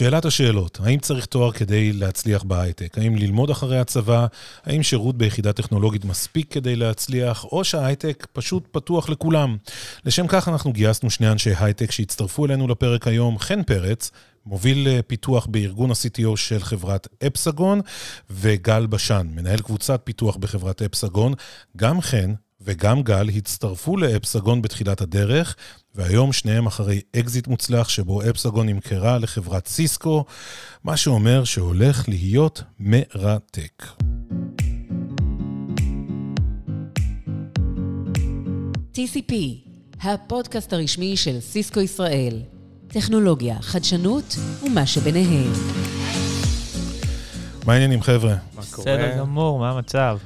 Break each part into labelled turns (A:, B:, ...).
A: שאלת השאלות, האם צריך תואר כדי להצליח בהייטק? האם ללמוד אחרי הצבא? האם שירות ביחידה טכנולוגית מספיק כדי להצליח? או שההייטק פשוט פתוח לכולם? לשם כך אנחנו גייסנו שני אנשי הייטק שהצטרפו אלינו לפרק היום, חן פרץ, מוביל אה, פיתוח בארגון ה-CTO של חברת אפסגון, וגל בשן, מנהל קבוצת פיתוח בחברת אפסגון. גם חן וגם גל הצטרפו לאפסגון בתחילת הדרך, והיום שניהם אחרי אקזיט מוצלח שבו Epsagon נמכרה לחברת סיסקו, מה שאומר שהולך להיות מרתק.
B: TCP, הפודקאסט הרשמי של סיסקו ישראל. טכנולוגיה, חדשנות ומה שביניהם.
A: מה העניינים, חבר'ה?
C: מה קורה?
D: בסדר גמור, מה המצב?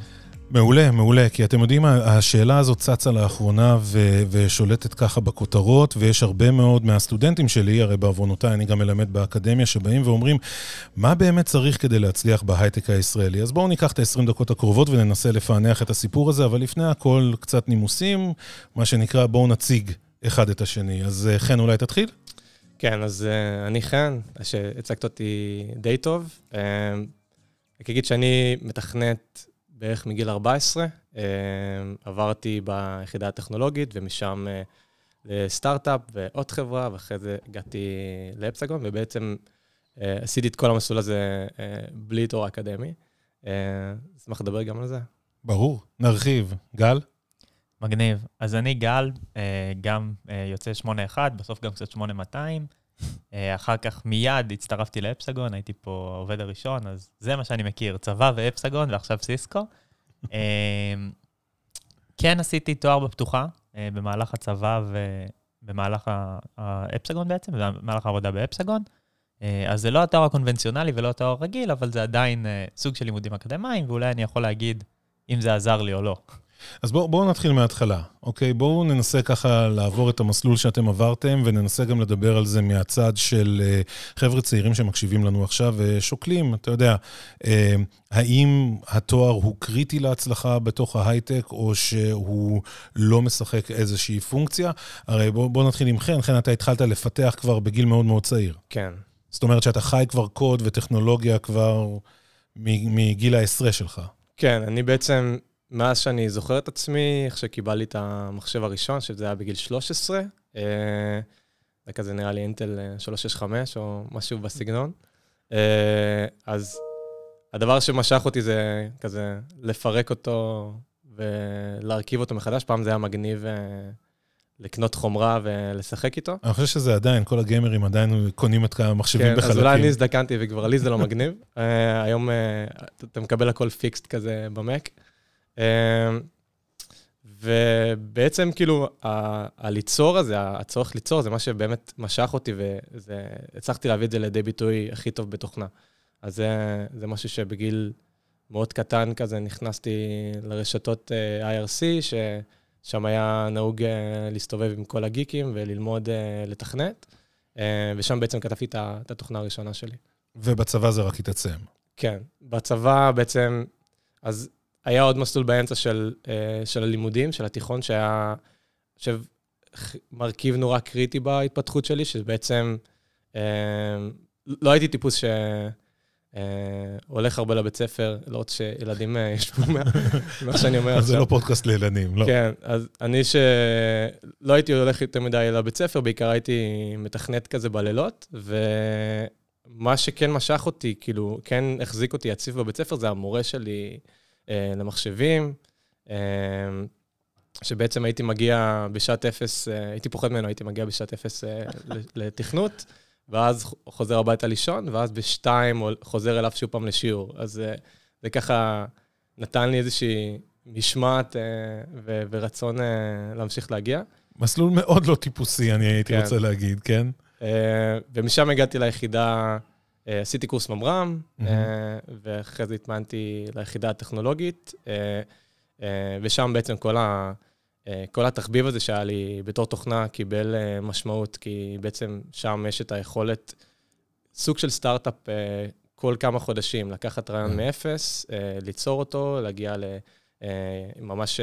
A: מעולה, מעולה, כי אתם יודעים, השאלה הזאת צצה לאחרונה ו- ושולטת ככה בכותרות, ויש הרבה מאוד מהסטודנטים שלי, הרי בעוונותיי אני גם מלמד באקדמיה, שבאים ואומרים, מה באמת צריך כדי להצליח בהייטק הישראלי? אז בואו ניקח את ה-20 דקות הקרובות וננסה לפענח את הסיפור הזה, אבל לפני הכל קצת נימוסים, מה שנקרא, בואו נציג אחד את השני. אז אה, חן, אולי תתחיל?
C: כן, אז uh, אני חן, שהצגת אותי די טוב. Uh, רק אגיד שאני מתכנת בערך מגיל 14. Uh, עברתי ביחידה הטכנולוגית, ומשם uh, לסטארט-אפ ועוד חברה, ואחרי זה הגעתי לאפסגון, ובעצם uh, עשיתי את כל המסלול הזה בלי תואר אקדמי. אשמח לדבר גם על זה.
A: ברור, נרחיב. גל?
D: מגניב. אז אני גל, אה, גם אה, יוצא 81, בסוף גם קצת 8200. אה, אחר כך מיד הצטרפתי לאפסגון, הייתי פה העובד הראשון, אז זה מה שאני מכיר, צבא ואפסגון, ועכשיו סיסקו. כן עשיתי תואר בפתוחה במהלך הצבא ובמהלך ה Epsagon בעצם, במהלך העבודה ב Epsagon. אז זה לא התואר הקונבנציונלי ולא התואר הרגיל, אבל זה עדיין סוג של לימודים אקדמיים, ואולי אני יכול להגיד אם זה עזר לי או לא.
A: אז בואו בוא נתחיל מההתחלה, אוקיי? בואו ננסה ככה לעבור את המסלול שאתם עברתם, וננסה גם לדבר על זה מהצד של uh, חבר'ה צעירים שמקשיבים לנו עכשיו ושוקלים, אה, אתה יודע, uh, האם התואר הוא קריטי להצלחה בתוך ההייטק, או שהוא לא משחק איזושהי פונקציה? הרי בואו בוא נתחיל עם חן, חן, אתה התחלת לפתח כבר בגיל מאוד מאוד צעיר.
C: כן.
A: זאת אומרת שאתה חי כבר קוד וטכנולוגיה כבר מגיל העשרה שלך.
C: כן, אני בעצם... מאז שאני זוכר את עצמי, איך שקיבלתי את המחשב הראשון, שזה היה בגיל 13, אה, זה כזה נראה לי אינטל 365 אה, או משהו בסגנון. אה, אז הדבר שמשך אותי זה כזה לפרק אותו ולהרכיב אותו מחדש. פעם זה היה מגניב לקנות חומרה ולשחק איתו.
A: אני חושב שזה עדיין, כל הגיימרים עדיין קונים את המחשבים
C: כן,
A: בחלקים.
C: אז אולי אני הזדקנתי וכבר לי זה לא מגניב. היום אתה מקבל הכל פיקסט כזה במק. אמ, ובעצם כאילו, הליצור הזה, הצורך ליצור, זה מה שבאמת משך אותי, והצלחתי להביא את זה לידי ביטוי הכי טוב בתוכנה. אז זה, זה משהו שבגיל מאוד קטן כזה נכנסתי לרשתות אה, IRC, ששם היה נהוג אה, להסתובב עם כל הגיקים וללמוד אה, לתכנת, ושם בעצם כתבתי את התוכנה הראשונה שלי.
A: ובצבא זה רק התעצם.
C: כן, בצבא בעצם, אז היה עוד מסלול באמצע של, uh, של הלימודים, של התיכון, שהיה, חושב, מרכיב נורא קריטי בהתפתחות שלי, שבעצם uh, לא הייתי טיפוס שהולך uh, הרבה לבית ספר, לא רוצה שילדים ישבו מה שאני אומר
A: עכשיו. זה לא פודקאסט לילדים, לא.
C: כן, אז אני שלא הייתי הולך יותר מדי לבית ספר, בעיקר הייתי מתכנת כזה בלילות, ומה שכן משך אותי, כאילו, כן החזיק אותי יציב בבית ספר, זה המורה שלי. אה, למחשבים, אה, שבעצם הייתי מגיע בשעת אפס, אה, הייתי פוחד ממנו, הייתי מגיע בשעת אפס לתכנות, ואז חוזר הביתה לישון, ואז בשתיים חוזר אליו שוב פעם לשיעור. אז זה ככה נתן לי איזושהי משמעת ו- ורצון להמשיך להגיע.
A: מסלול מאוד לא טיפוסי, אני הייתי כן. רוצה להגיד, כן?
C: ומשם הגעתי ליחידה... אה, עשיתי קורס ממר"ם, mm-hmm. ואחרי זה התמנתי ליחידה הטכנולוגית, אה, ושם בעצם כל, ה, כל התחביב הזה שהיה לי בתור תוכנה קיבל משמעות, כי בעצם שם יש את היכולת, סוג של סטארט-אפ כל כמה חודשים, לקחת רעיון. מאפס, ליצור אותו, להגיע ל... ממש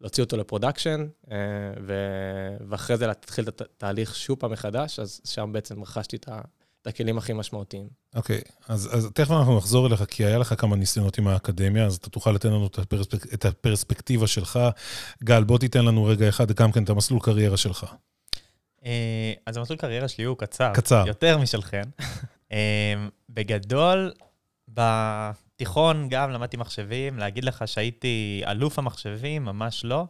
C: להוציא אותו ל production, ואחרי זה להתחיל את התהליך שוב פעם מחדש, אז שם בעצם רכשתי את לכלים הכי משמעותיים.
A: אוקיי, אז, אז תכף אנחנו נחזור אליך, כי היה לך כמה ניסיונות עם האקדמיה, אז אתה תוכל לתת לנו את, ה perspec, את הפרספקטיבה שלך. גל, בוא תיתן לנו רגע אחד גם כן את המסלול קריירה שלך.
D: אה, אז המסלול קריירה שלי הוא קצר.
A: קצר.
D: יותר משלכם. אה, בגדול, בתיכון גם למדתי מחשבים, להגיד לך שהייתי אלוף המחשבים, ממש לא.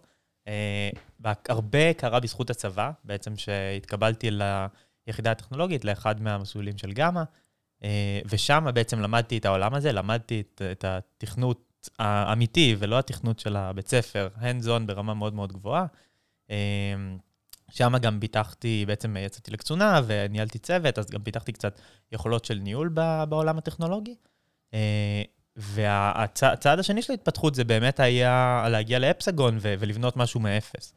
D: אה, הרבה קרה בזכות הצבא, בעצם שהתקבלתי ליחידה הטכנולוגית, לאחד מהמסלולים של גמא, ושם בעצם למדתי את העולם הזה, למדתי את, את התכנות האמיתי ולא התכנות של הבית ספר, hands on ברמה מאוד מאוד גבוהה. שם גם פיתחתי, בעצם יצאתי לקצונה וניהלתי צוות, אז גם פיתחתי קצת יכולות של ניהול בעולם הטכנולוגי. אה, והצעד השני של ההתפתחות זה באמת היה להגיע לאפסגון ולבנות משהו מאפס.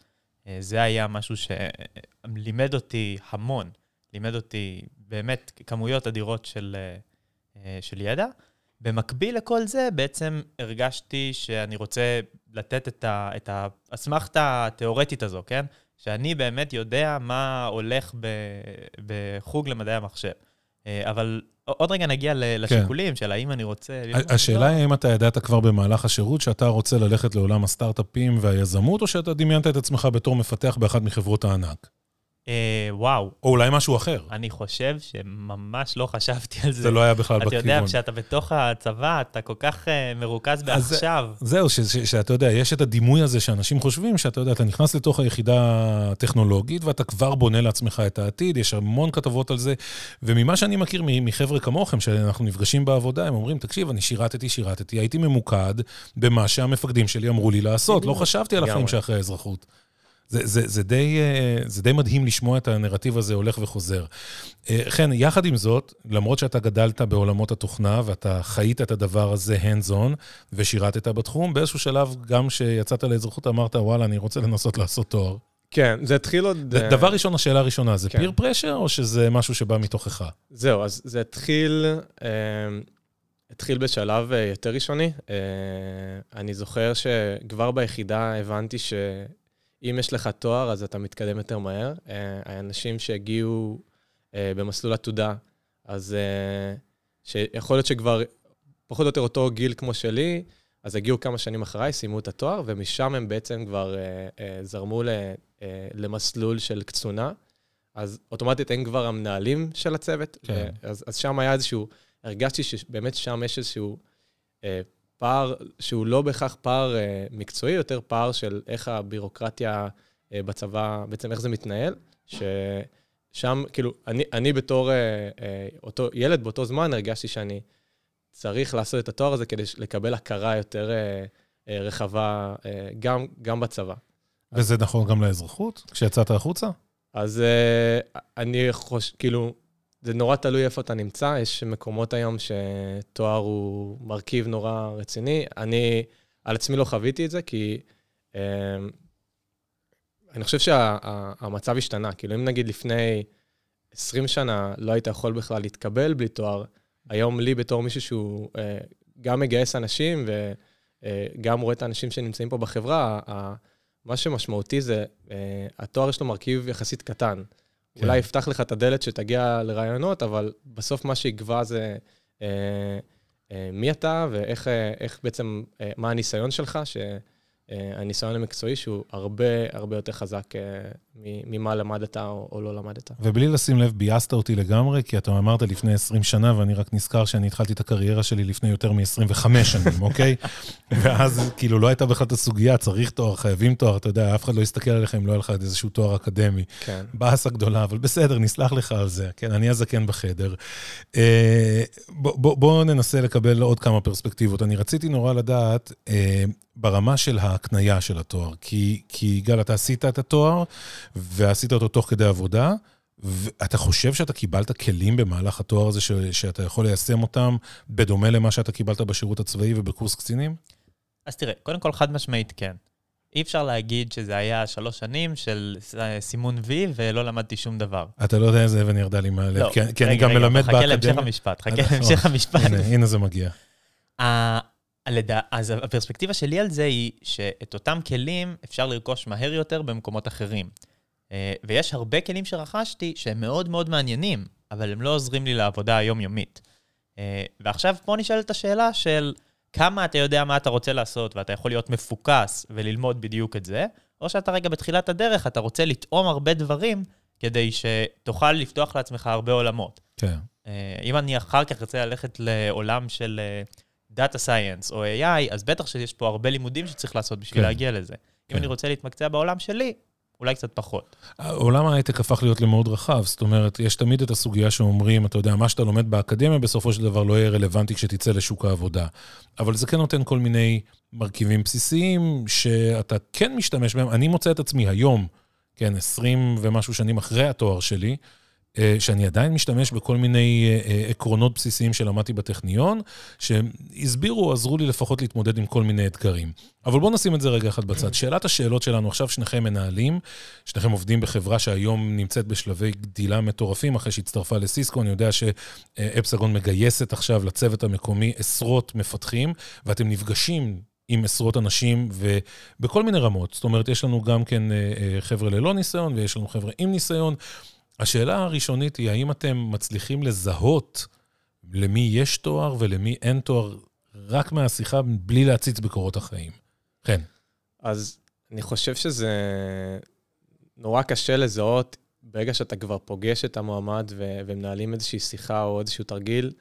D: אה, זה היה משהו שלימד אותי המון, לימד אותי באמת כמויות אדירות של, אה, של ידע. במקביל לכל זה, בעצם הרגשתי שאני רוצה לתת את האסמכתה התיאורטית הזו, כן? שאני באמת יודע מה הולך בחוג למדעי המחשב. אה, אבל עוד רגע נגיע לשיקולים כן. של האם אני רוצה...
A: השאלה היא האם אתה ידעת כבר במהלך השירות שאתה רוצה ללכת לעולם הסטארט-אפים והיזמות, או שאתה דמיינת את עצמך בתור מפתח באחת מחברות הענק?
D: אה, וואו.
A: או אולי משהו אחר.
D: אני חושב שממש לא חשבתי על זה.
A: זה לא היה בכלל בכיוון.
D: אתה יודע, כשאתה בתוך הצבא, אתה כל כך uh, מרוכז בעכשיו.
A: זהו, שאתה יודע, יש את הדימוי הזה שאנשים חושבים, שאתה יודע, אתה נכנס לתוך היחידה הטכנולוגית, ואתה כבר בונה לעצמך את העתיד, יש המון כתבות על זה, וממה שאני מכיר מחבר'ה כמוכם, שאנחנו נפגשים בעבודה, הם אומרים, תקשיב, אני שירתתי, שירתתי, הייתי ממוקד במה שהמפקדים שלי אמרו לי לעשות, לא חשבתי על החיים שאחרי האזרחות. זה, זה, זה, די, אה, זה די מדהים לשמוע את הנרטיב הזה הולך וחוזר. אה, חן, יחד עם זאת, למרות שאתה גדלת בעולמות התוכנה ואתה חיית את הדבר הזה hands on ושירתת בתחום, באיזשהו שלב, גם כשיצאת לאזרחות, אמרת, וואלה, אני רוצה לנסות לעשות תואר.
C: כן, זה התחיל עוד...
A: דבר ראשון, השאלה הראשונה, זה פיר כן. פרשר או שזה משהו שבא מתוכך?
C: זהו, אז זה התחיל... אה, התחיל בשלב יותר ראשוני. אני זוכר שכבר ביחידה הבנתי ש... אם יש לך תואר, אז אתה מתקדם יותר מהר. אה, האנשים שהגיעו אה, במסלול עתודה, אז אה, שיכול להיות שכבר פחות או יותר אותו גיל כמו שלי, אז הגיעו כמה שנים אחריי, סיימו את התואר, ומשם הם בעצם כבר זרמו למסלול של קצונה. אז אוטומטית הם כבר המנהלים של הצוות. כן. אז, אז שם היה איזשהו, הרגשתי שבאמת שם יש איזשהו פער שהוא לא בהכרח פער אה, מקצועי, יותר פער של איך הבירוקרטיה אה, בצבא, בעצם איך זה מתנהל, ששם, כאילו, אני, אני בתור אה, אה, אותו ילד באותו זמן הרגשתי שאני צריך לעשות את התואר הזה כדי לקבל הכרה יותר אה, אה, רחבה, אה, גם, גם בצבא.
A: וזה נכון גם לאזרחות, כשיצאת החוצה?
C: אז אה, אני חושב, כאילו, זה נורא תלוי איפה אתה נמצא, יש מקומות היום שתואר הוא מרכיב נורא רציני. אני על עצמי לא חוויתי את זה, כי אה, אני חושב שהמצב שה, השתנה. כאילו, אם נגיד לפני 20 שנה לא היית יכול בכלל להתקבל בלי תואר, היום לי בתור מישהו שהוא אה, גם מגייס אנשים וגם אה, רואה את האנשים שנמצאים פה בחברה, מה שמשמעותי זה, אה, התואר יש לו מרכיב יחסית קטן. כן. אולי יפתח לך את הדלת שתגיע לרעיונות, אבל בסוף מה שיקבע זה אה, אה, מי אתה ואיך אה, בעצם, אה, מה הניסיון שלך, ש... אה, הניסיון המקצועי שהוא הרבה הרבה יותר חזק אה, ממה למדת או, או לא למדת.
A: ובלי לשים לב, ביאסת אותי לגמרי, כי אתה אמרת לפני 20 שנה, ואני רק נזכר שאני התחלתי את הקריירה שלי לפני יותר מ-25 שנים, אוקיי? ואז כאילו לא הייתה בכלל את הסוגיה, צריך תואר, חייבים תואר, אתה יודע, אף אחד לא יסתכל עליך אם לא היה לך איזשהו תואר אקדמי. כן. באסה גדולה, אבל בסדר, נסלח לך על זה, כן? אני הזקן בחדר. אה, בוא, בוא, בוא ננסה לקבל עוד כמה פרספקטיבות. אני רציתי נורא לדעת, ברמה של ההקנייה של התואר. כי, כי יגאל, אתה עשית את התואר, ועשית אותו תוך כדי עבודה, ואתה חושב שאתה קיבלת כלים במהלך התואר הזה, ש, שאתה יכול ליישם אותם, בדומה למה שאתה קיבלת בשירות הצבאי ובקורס קצינים?
D: אז תראה, קודם כל חד משמעית כן. אי אפשר להגיד שזה היה שלוש שנים של סימון וי ולא למדתי שום דבר.
A: אתה לא יודע איזה אבן ירדה לי מהלב, לא, כי, כי רגע, אני גם רגע, מלמד באקדמיה.
D: חכה להמשך המשפט, חכה להמשך המשפט.
A: הנה, הנה זה מגיע.
D: לדע... אז הפרספקטיבה שלי על זה היא שאת אותם כלים אפשר לרכוש מהר יותר במקומות אחרים. אה, ויש הרבה כלים שרכשתי שהם מאוד מאוד מעניינים, אבל הם לא עוזרים לי לעבודה היומיומית. אה, ועכשיו פה נשאלת השאלה של כמה אתה יודע מה אתה רוצה לעשות, ואתה יכול להיות מפוקס וללמוד בדיוק את זה, או שאתה רגע בתחילת הדרך, אתה רוצה לטעום הרבה דברים כדי שתוכל לפתוח לעצמך הרבה עולמות.
A: כן.
D: אה, אם אני אחר כך ארצה ללכת לעולם של דאטה סייאנס או AI, אז בטח שיש פה הרבה לימודים שצריך לעשות בשביל
A: כן.
D: להגיע לזה. אם
A: כן.
D: אני רוצה להתמקצע בעולם שלי, אולי קצת פחות.
A: עולם ההייטק הפך להיות למאוד רחב, זאת אומרת, יש תמיד את הסוגיה שאומרים, אתה יודע, מה שאתה לומד באקדמיה בסופו של דבר לא יהיה רלוונטי כשתצא לשוק העבודה. אבל זה כן נותן כל מיני מרכיבים בסיסיים שאתה כן משתמש בהם. אני מוצא את עצמי היום, כן, 20 ומשהו שנים אחרי התואר שלי, שאני עדיין משתמש בכל מיני אה, אה, עקרונות בסיסיים שלמדתי בטכניון, שהסבירו, עזרו לי לפחות להתמודד עם כל מיני אתגרים. אבל בואו נשים את זה רגע אחד בצד. שאלת השאלות שלנו, עכשיו שניכם מנהלים, שניכם עובדים בחברה שהיום נמצאת בשלבי גדילה מטורפים, אחרי שהצטרפה לסיסקו, אני יודע שאפסגון מגייסת עכשיו לצוות המקומי עשרות מפתחים, ואתם נפגשים עם עשרות אנשים ובכל מיני רמות. זאת אומרת, יש לנו גם כן חבר'ה ללא ניסיון ויש לנו חבר'ה עם ניסיון. השאלה הראשונית היא, האם אתם מצליחים לזהות למי יש תואר ולמי אין תואר רק מהשיחה, בלי להציץ בקורות החיים? כן.
C: אז אני חושב שזה נורא קשה לזהות ברגע שאתה כבר פוגש את המועמד ו- ומנהלים איזושהי שיחה או איזשהו תרגיל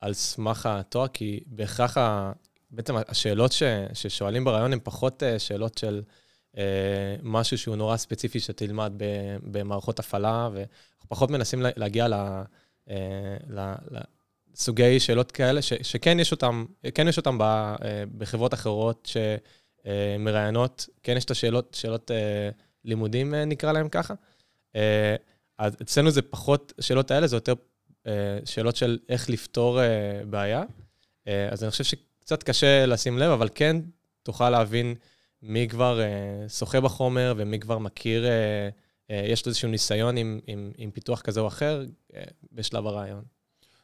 C: על סמך התואר, כי בהכרח, ה- בעצם השאלות ש- ששואלים ברעיון הן פחות אה, שאלות של... אה, משהו שהוא נורא ספציפי שתלמד במערכות הפעלה, ואנחנו פחות מנסים להגיע אה, לסוגי שאלות כאלה, ש, שכן יש אותם, כן יש אותם אה, בחברות אחרות שמראיינות, כן יש את השאלות, שאלות לימודים נקרא להם ככה. אז אצלנו זה פחות, שאלות האלה זה יותר שאלות של איך לפתור בעיה. אז אני חושב שקצת קשה לשים לב, אבל כן תוכל להבין מי כבר uh, שוחה בחומר ומי כבר מכיר, uh, uh, יש לו איזשהו ניסיון עם, עם, עם פיתוח כזה או אחר uh, בשלב הרעיון.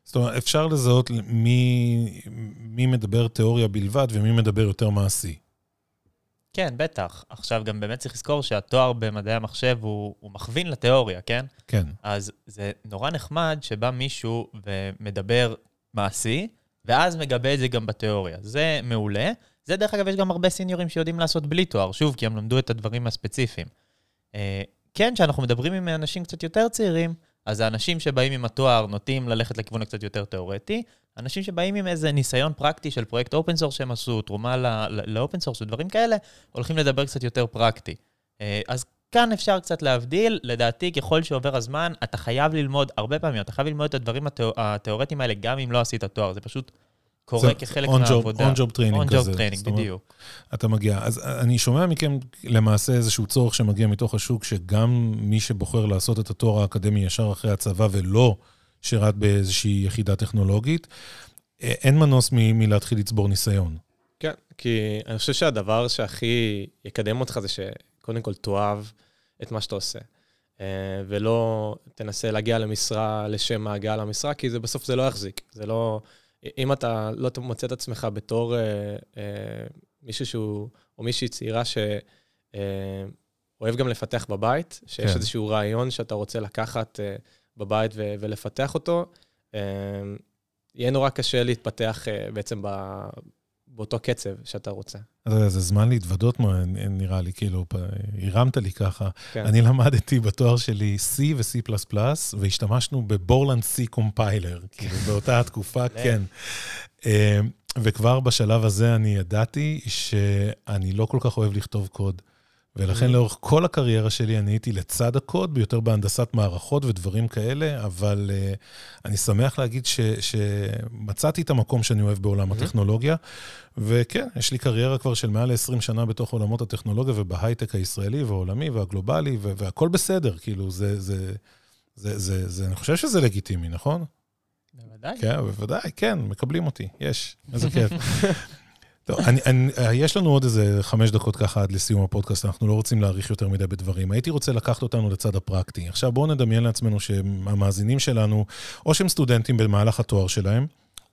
A: זאת אומרת, אפשר לזהות מי, מי מדבר תיאוריה בלבד ומי מדבר יותר מעשי.
D: כן, בטח. עכשיו, גם באמת צריך לזכור שהתואר במדעי המחשב הוא, הוא מכווין לתיאוריה, כן?
A: כן.
D: אז זה נורא נחמד שבא מישהו ומדבר מעשי, ואז מגבה את זה גם בתיאוריה. זה מעולה. זה דרך אגב, יש גם הרבה seniorים שיודעים לעשות בלי תואר, שוב, כי הם למדו את הדברים הספציפיים. אה, כן, כשאנחנו מדברים עם אנשים קצת יותר צעירים, אז האנשים שבאים עם התואר נוטים ללכת לכיוון הקצת יותר תיאורטי. אנשים שבאים עם איזה ניסיון פרקטי של פרויקט open source שהם עשו, תרומה ל open source ודברים כאלה, הולכים לדבר קצת יותר פרקטי. אה, אז כאן אפשר קצת להבדיל. לדעתי, ככל שעובר הזמן, אתה חייב ללמוד, הרבה פעמים, אתה חייב ללמוד את הדברים התיאורטיים האלה גם אם לא עשית תואר. זה פשוט קורה כחלק מהעבודה.
A: on-job training כזה.
D: on-job training, בדיוק.
A: אתה מגיע. אז אני שומע מכם למעשה איזשהו צורך שמגיע מתוך השוק, שגם מי שבוחר לעשות את התואר האקדמי ישר אחרי הצבא ולא שירת באיזושהי יחידה טכנולוגית, אין מנוס מלהתחיל לצבור ניסיון.
C: כן, כי אני חושב שהדבר שהכי יקדם אותך זה שקודם כל תאהב את מה שאתה עושה. אה, ולא תנסה להגיע למשרה לשם ההגעה למשרה, כי זה בסוף זה לא יחזיק. זה לא... אם אתה לא מוצא את עצמך בתור אה, אה, מישהו שהוא, או מישהי צעירה שאוהב אה, גם לפתח בבית, שיש כן. איזשהו רעיון שאתה רוצה לקחת אה, בבית ו- ולפתח אותו, אה, יהיה נורא קשה להתפתח אה, בעצם ב- באותו קצב שאתה רוצה.
A: זה זמן להתוודות, נראה לי, כאילו, הרמת לי ככה. כן. אני למדתי בתואר שלי C ו-C++, והשתמשנו בבורלנד C קומפיילר, כאילו, באותה התקופה, כן. אה, וכבר בשלב הזה אני ידעתי שאני לא כל כך אוהב לכתוב קוד. ולכן mm-hmm. לאורך כל הקריירה שלי אני הייתי לצד הקוד, ביותר בהנדסת מערכות ודברים כאלה, אבל uh, אני שמח להגיד ש, שמצאתי את המקום שאני אוהב בעולם mm-hmm. הטכנולוגיה, וכן, יש לי קריירה כבר של מעל 20 שנה בתוך עולמות הטכנולוגיה ובהייטק הישראלי והעולמי והגלובלי, והכול בסדר, כאילו, זה, זה, זה, זה, זה, זה, אני חושב שזה לגיטימי, נכון?
D: בוודאי.
A: כן, בוודאי, כן, מקבלים אותי, יש, איזה כיף. טוב, אני, אני, יש לנו עוד איזה חמש דקות ככה עד לסיום הפודקאסט, אנחנו לא רוצים להאריך יותר מדי בדברים. הייתי רוצה לקחת אותנו לצד הפרקטי. עכשיו בואו נדמיין לעצמנו שהמאזינים שלנו, או שהם סטודנטים במהלך התואר שלהם,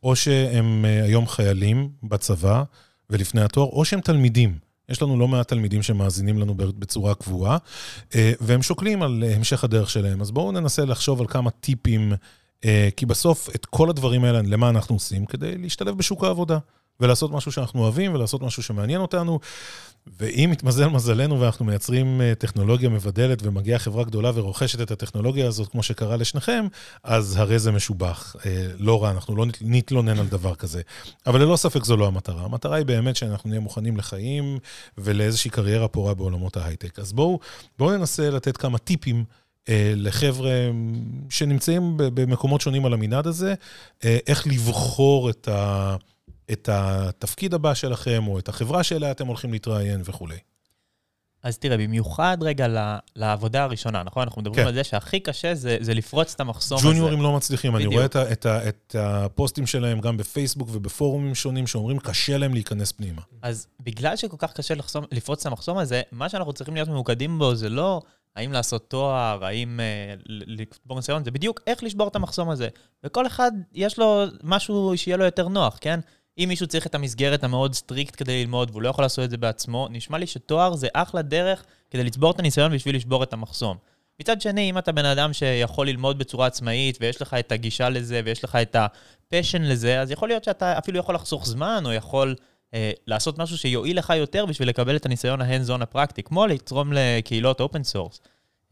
A: או שהם אה, היום חיילים בצבא ולפני התואר, או שהם תלמידים. יש לנו לא מעט תלמידים שמאזינים לנו בצורה קבועה, אה, והם שוקלים על המשך הדרך שלהם. אז בואו ננסה לחשוב על כמה טיפים אה, כי בסוף את כל הדברים האלה, למה אנחנו עושים? כדי להשתלב בשוק העבודה. ולעשות משהו שאנחנו אוהבים, ולעשות משהו שמעניין אותנו. ואם מתמזל מזלנו ואנחנו מייצרים אה, טכנולוגיה מבדלת ומגיעה חברה גדולה ורוכשת את הטכנולוגיה הזאת, כמו שקרה לשניכם, אז הרי זה משובח. אה, לא רע, אנחנו לא נתלונן על דבר כזה. אבל ללא ספק זו לא המטרה. המטרה היא באמת שאנחנו נהיה מוכנים לחיים ולאיזושהי קריירה פורה בעולמות ההייטק. אז בואו בוא ננסה לתת כמה טיפים. אה, לחבר'ה שנמצאים במקומות שונים על המנעד הזה, איך לבחור את ה... את התפקיד הבא שלכם, או את החברה שאליה אתם הולכים להתראיין וכולי.
D: אז תראה, במיוחד רגע לעבודה הראשונה, נכון? אנחנו מדברים כן. על זה שהכי קשה זה, זה לפרוץ את המחסום
A: הזה. ג'וניורים לא מצליחים, בדיוק. אני רואה את, את, את הפוסטים שלהם גם בפייסבוק ובפורומים שונים שאומרים, קשה להם להיכנס פנימה.
D: אז בגלל שכל כך קשה לחסום, לפרוץ את המחסום הזה, מה שאנחנו צריכים להיות ממוקדים בו זה לא האם לעשות תואר, האם אה, לצבור ניסיון, זה בדיוק איך לשבור את המחסום הזה. וכל אחד, יש לו משהו שיהיה לו יותר נוח, כן? אם מישהו צריך את המסגרת המאוד strict כדי ללמוד והוא לא יכול לעשות את זה בעצמו, נשמע לי שתואר זה אחלה דרך כדי לצבור את הניסיון בשביל לשבור את המחסום. מצד שני, אם אתה בן אדם שיכול ללמוד בצורה עצמאית, ויש לך את הגישה לזה, ויש לך את ה passion לזה, אז יכול להיות שאתה אפילו יכול לחסוך זמן, או יכול אה, לעשות משהו שיועיל לך יותר בשביל לקבל את הניסיון ה hands-on הפרקטי, כמו לתרום לקהילות open source.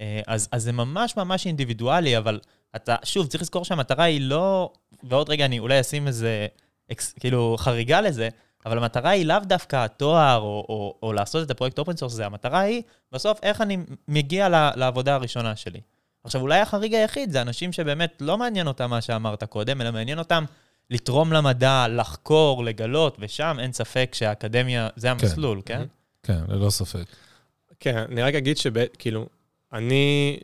D: אה, אז, אז זה ממש ממש אינדיבידואלי, אבל אתה, שוב, צריך לזכור שהמטרה היא לא... ועוד רגע אני אולי אשים איזה... אקס, כאילו חריגה לזה, אבל המטרה היא לאו דווקא התואר או, או, או לעשות את הפרויקט open source, זה המטרה היא בסוף איך אני מגיע לעבודה הראשונה שלי. עכשיו, אולי החריג היחיד זה אנשים שבאמת לא מעניין אותם מה שאמרת קודם, אלא מעניין אותם לתרום למדע, לחקור, לגלות, ושם אין ספק שהאקדמיה זה כן. המסלול, כן?
A: כן, כן ללא ספק.
C: כן, אני רק אגיד שכאילו, אני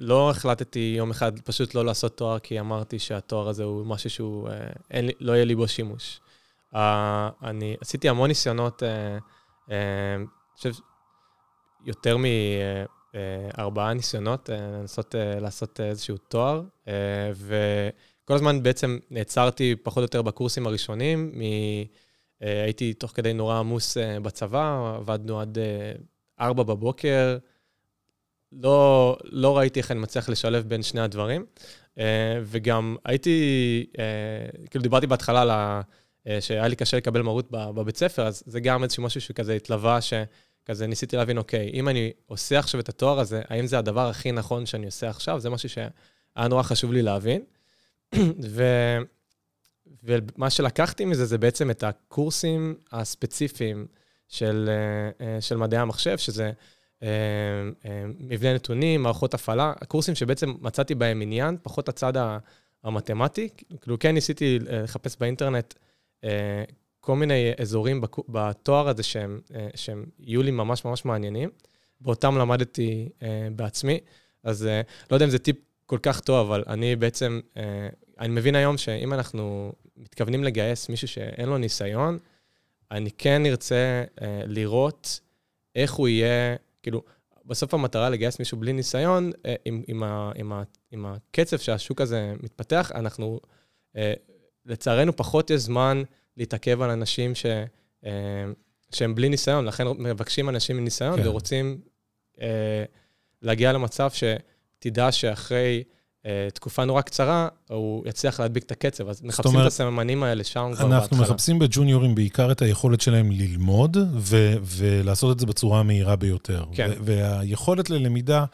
C: לא החלטתי יום אחד פשוט לא לעשות תואר, כי אמרתי שהתואר הזה הוא משהו שהוא, אה, אין, לא יהיה לי בו שימוש. אה, אני עשיתי המון ניסיונות, אני חושב, יותר מארבעה ניסיונות לנסות לעשות איזשהו תואר, וכל הזמן בעצם נעצרתי פחות או יותר בקורסים הראשונים. מ... הייתי תוך כדי נורא עמוס בצבא, עבדנו עד ארבע בבוקר. לא, לא ראיתי איך אני מצליח לשלב בין שני הדברים. Uh, וגם הייתי, uh, כאילו דיברתי בהתחלה על ה... Uh, שהיה לי קשה לקבל מרות בבית ספר, אז זה גם איזשהו משהו שכזה התלווה, שכזה ניסיתי להבין, אוקיי, אם אני עושה עכשיו את התואר הזה, האם זה הדבר הכי נכון שאני עושה עכשיו? זה משהו שהיה נורא חשוב לי להבין. ו... ומה שלקחתי מזה זה בעצם את הקורסים הספציפיים של, של מדעי המחשב, שזה אה, אה, מבנה נתונים, מערכות הפעלה, הקורסים שבעצם מצאתי בהם עניין, פחות הצד המתמטי. כאילו, כן ניסיתי אה, לחפש באינטרנט כל מיני אזורים בתואר הזה שהם, שהם יהיו לי ממש ממש מעניינים, ואותם למדתי בעצמי. אז לא יודע אם זה טיפ כל כך טוב, אבל אני בעצם, אני מבין היום שאם אנחנו מתכוונים לגייס מישהו שאין לו ניסיון, אני כן ארצה לראות איך הוא יהיה כאילו, בסוף המטרה לגייס מישהו בלי ניסיון, אה, עם, עם, ה, עם, ה, עם הקצב שהשוק הזה מתפתח, אנחנו, אה, לצערנו, פחות יש זמן להתעכב על אנשים ש, אה, שהם בלי ניסיון, לכן מבקשים אנשים עם ניסיון כן. ורוצים להגיע למצב שתדע שאחרי תקופה נורא קצרה, הוא יצליח להדביק את הקצב. אז מחפשים אומרת, את הסממנים האלה שם כבר
A: בהתחלה. אנחנו מחפשים בג'וניורים בעיקר את היכולת שלהם ללמוד ו- ולעשות את זה בצורה המהירה ביותר. כן. והיכולת ללמידה,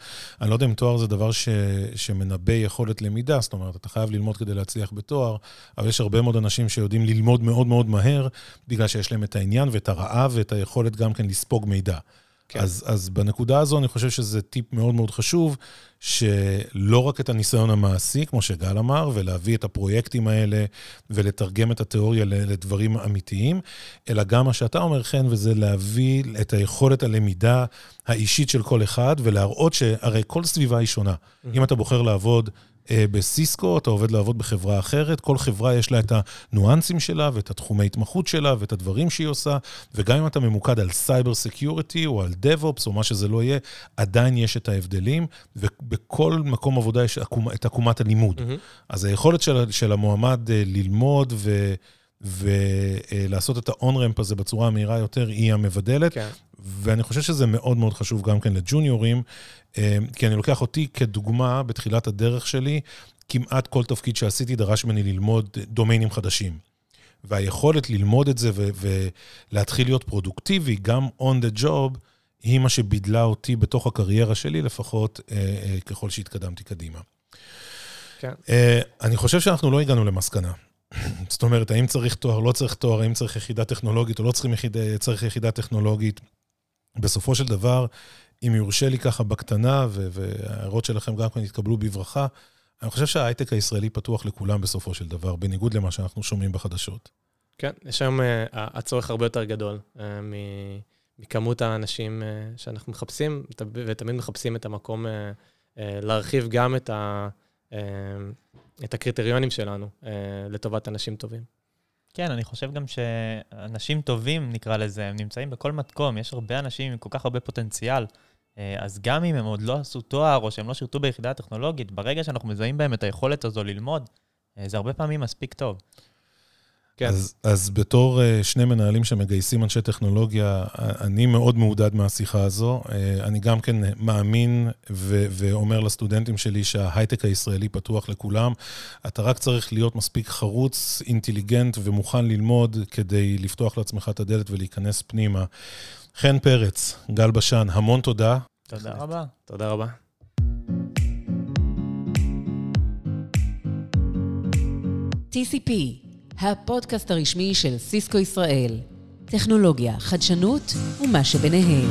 A: אני לא יודע אם תואר זה דבר ש- שמנבא יכולת למידה, זאת אומרת, אתה חייב ללמוד כדי להצליח בתואר, אבל יש הרבה מאוד אנשים שיודעים ללמוד מאוד מאוד מהר, בגלל שיש להם את העניין ואת הרעב ואת היכולת גם כן לספוג מידע. כן. אז, אז בנקודה הזו אני חושב שזה טיפ מאוד מאוד חשוב, שלא רק את הניסיון המעשי, כמו שגל אמר, ולהביא את הפרויקטים האלה ולתרגם את התיאוריה לדברים אמיתיים, אלא גם מה שאתה אומר, חן, וזה להביא את היכולת הלמידה האישית של כל אחד, ולהראות שהרי כל סביבה היא שונה. Mm-hmm. אם אתה בוחר לעבוד בסיסקו, אתה עובד לעבוד בחברה אחרת, כל חברה יש לה את הניואנסים שלה ואת התחומי התמחות שלה ואת הדברים שהיא עושה, וגם אם אתה ממוקד על cyber security או על DevOps או מה שזה לא יהיה, עדיין יש את ההבדלים, ובכל מקום עבודה יש את עקומת הלימוד. Mm-hmm. אז היכולת של, של המועמד אה, ללמוד ו... ולעשות את האון-רמפ הזה בצורה המהירה יותר, היא המבדלת. כן. ואני חושב שזה מאוד מאוד חשוב גם כן לג'וניורים, אה, כי אני לוקח אותי כדוגמה בתחילת הדרך שלי, כמעט כל תפקיד שעשיתי דרש ממני ללמוד דומיינים חדשים. והיכולת ללמוד את זה ולהתחיל להיות פרודוקטיבי, גם on the job, היא מה שבידלה אותי בתוך הקריירה שלי, לפחות אה, אה, ככל שהתקדמתי קדימה. כן. אה, אני חושב שאנחנו לא הגענו למסקנה. זאת אומרת, האם צריך תואר, לא צריך תואר, האם צריך יחידה טכנולוגית או לא צריכים יחיד, צריך יחידה טכנולוגית. בסופו של דבר, אם יורשה לי ככה בקטנה, וההערות שלכם גם כן יתקבלו בברכה, אני חושב שההייטק הישראלי פתוח לכולם בסופו של דבר, בניגוד למה שאנחנו שומעים בחדשות.
C: כן, יש היום uh, הצורך הרבה יותר גדול uh, מכמות האנשים uh, שאנחנו מחפשים, ותמיד מחפשים את המקום uh, uh, להרחיב גם את, ה, uh, את הקריטריונים שלנו uh, לטובת אנשים טובים.
D: כן, אני חושב גם שאנשים טובים, נקרא לזה, הם נמצאים בכל מקום, יש הרבה אנשים עם כל כך הרבה פוטנציאל. אה, אז גם אם הם עוד לא עשו תואר או שהם לא שירתו ביחידה הטכנולוגית, ברגע שאנחנו מזהים בהם את היכולת הזו ללמוד, אה, זה הרבה פעמים מספיק טוב.
A: כן. אז, אז בתור uh, שני מנהלים שמגייסים אנשי טכנולוגיה, אני מאוד מעודד מהשיחה הזו. Uh, אני גם כן מאמין ו- ואומר לסטודנטים שלי שההייטק הישראלי פתוח לכולם. אתה רק צריך להיות מספיק חרוץ, אינטליגנט ומוכן ללמוד כדי לפתוח לעצמך את הדלת ולהיכנס פנימה. חן פרץ, גל בשן, המון תודה.
D: תודה רבה.
C: תודה רבה.
B: TCP, הפודקאסט הרשמי של סיסקו ישראל. טכנולוגיה, חדשנות ומה שביניהם.